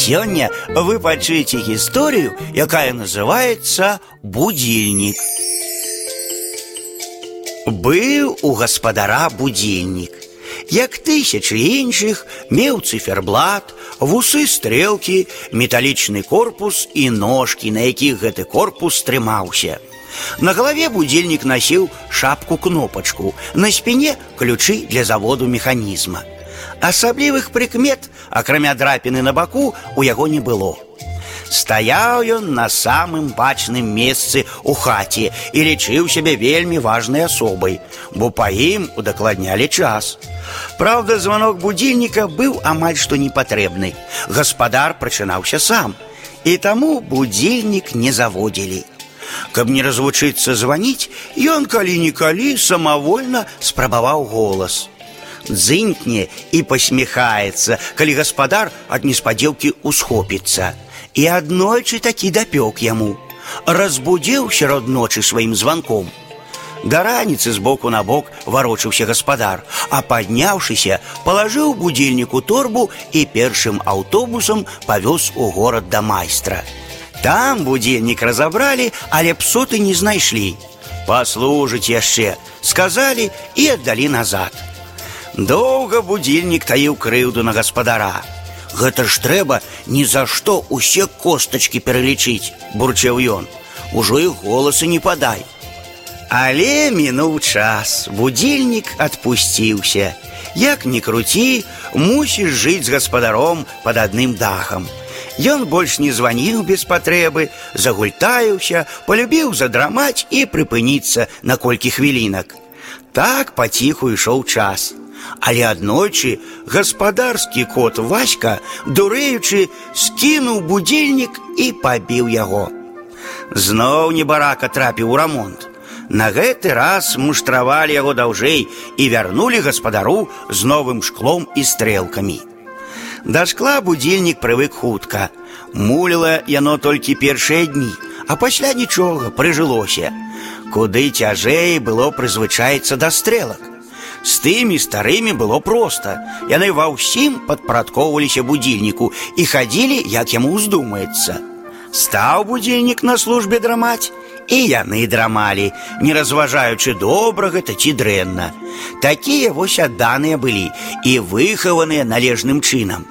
Сегодня вы пачуеце историю, якая называется будильник. Был у гаспадара будильник. Як тысячи іншых меў циферблат, вусы стрелки, металличный корпус и ножки, на якіх гэты корпус трымаўся. На голове будильник носил шапку-кнопочку, на спине ключи для заводу механизма. Асаблівых прыкмет, акрамя драпіны на баку, у яго не было. Стаяў ён на самым бачным месцы ў хаце і лічыў сябе вельмі важнай асобай, бо па ім удакладнялі час. Праўда, званок будильніка быў амаль што непатрэбны. Гаспадар прачынаўся сам, і таму будильнік не заводзілі. Каб не развучыцца званіць, ён калі-нікалі самавольна спрабаваў голас дзынькне і пасміхаецца, калі гаспадар ад неспадзеўкі усхопіцца. І аднойчы такі дапёк яму, разбудзіў сярод ночы сваім званком. Да раніцы з боку на бок варочаўся гаспадар, а падняўшыся, палажыў будильніку торбу і першым аўтобусам павёз у горад да майстра. Там будильнік разабралі, але псоты не знайшлі. Паслужыць яшчэ, сказалі і аддалі назад. Доўга будильнік таіў крыўду на гаспадара. Гэта ж трэба ні за што усе костачкі пералічыць, бурчэў ён. Ужо і голасы не падай. Але мінуў час, будильнік адпусціўся. Як ні круці, мусіш жыць з гаспадаром пад адным дахам. Ён больш не званіў без патрэбы, загультаюўся, полюбіў задрамаць і прыпыніцца на колькі хвілінак. Так паціху ішоў час. Але аднойчы гаспадарскі кот Васька, дурэючы, скінуў будильнік і пабіў яго. Зноў небарака трапіў у рамонт. На гэты раз муштравалі яго даўжэй і вярнулі гаспадару з новым шклом і стрелкамі. Да шкла будильнік прывык хутка. Муліла яно толькі першыя дні, а пасля нічога прыжылося. Куды цяжэй было прызвычаецца да стрелак. З тымі старымі было проста. Яны ва ўсім падпарадкоўваліся будильніку і хадзілі, як яму ўздумаецца. Стаў будильнік на службе драмаць, і яны драмалі, не разважаючы добра гэта ці дрэнна. Такія вось адданыя былі і выхаваныя належным чынам.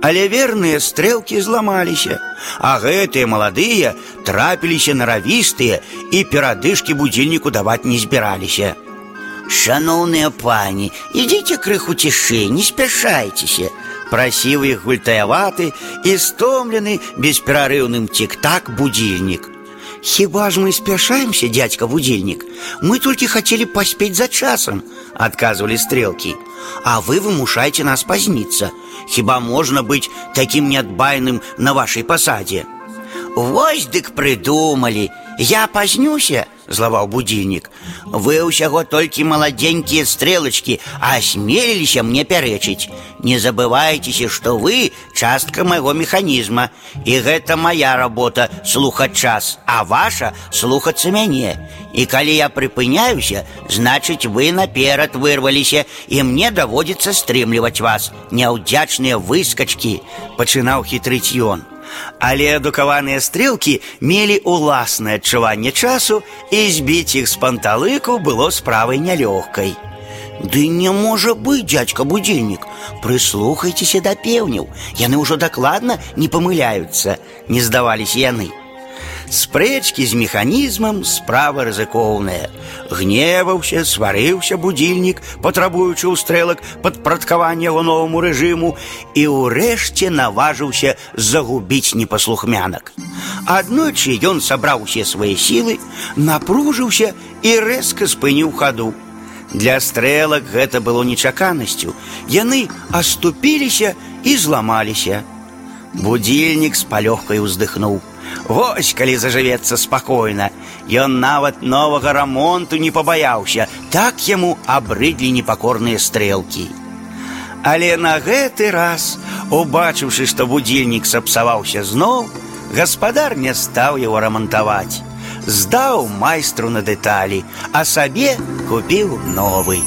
Але верныя стрэлкі зламаліся, а гэтыя маладыя трапіліся наравістыя і перадышкі будильніку даваць не збіраліся. Шановные пани, идите крыху цішэй, не спяшайцеся. Прасіў іх гультаяваты і стомлены бесперарыўным тик-так будильник. Хіба ж мы спяшаемся, дядька будильник? Мы только хотели поспеть за часом, отказывали стрелки. А вы вымушаете нас поздниться. Хіба можно быть таким неотбайным на вашей посаде? Вось дык придумали. Я позднюся, злаваў будильник. Вы ўсяго толькі маладзенькія стрелочки, а асмеліліся мне пярэчыць. Не забывайцеся, што вы частка майго механізма, і гэта моя работа слухаць час, а ваша слухацца мяне. І калі я прыпыняюся, значыць вы наперад вырваліся, і мне даводзіцца стрымліваць вас, няўдзячныя выскачкі, пачынаў хітрыць ён. Але адукаваныя стрэлкі мелі ўласнае адчуванне часу і збіць іх з панталыку было справай нялёгкай. Ды не можа быць дядька будильнік. Прыслухайцеся да пеўняў. Яны ўжо дакладна не памыляюцца, не здаваліся яны. Спрэчкі з механізмам справа рызыкоўная. Гневаўся, сварыўся будильнік, патрабуючы ў стрэлак падпрадкавання яго новаму рэжыму і ўрэшце наважыўся загубіць непаслухмянак. Аднойчы ён сабраў усе свае сілы, напружыўся і рэзка спыніў хаду. Для стрэлак гэта было нечаканасцю. Яны аступіліся і зламаліся. Будильнік з палёгкай уздыхнуў. Вось калі зажывецца спакойна. Ён нават новага рамонту не пабаяўся, так яму абрыдлі непакорныя стрэлкі. Але на гэты раз, убачыўшы, што будильнік сапсаваўся зноў, гаспадар не стаў яго рамантаваць. Здаў майстру на дэталі, а сабе купіў новый.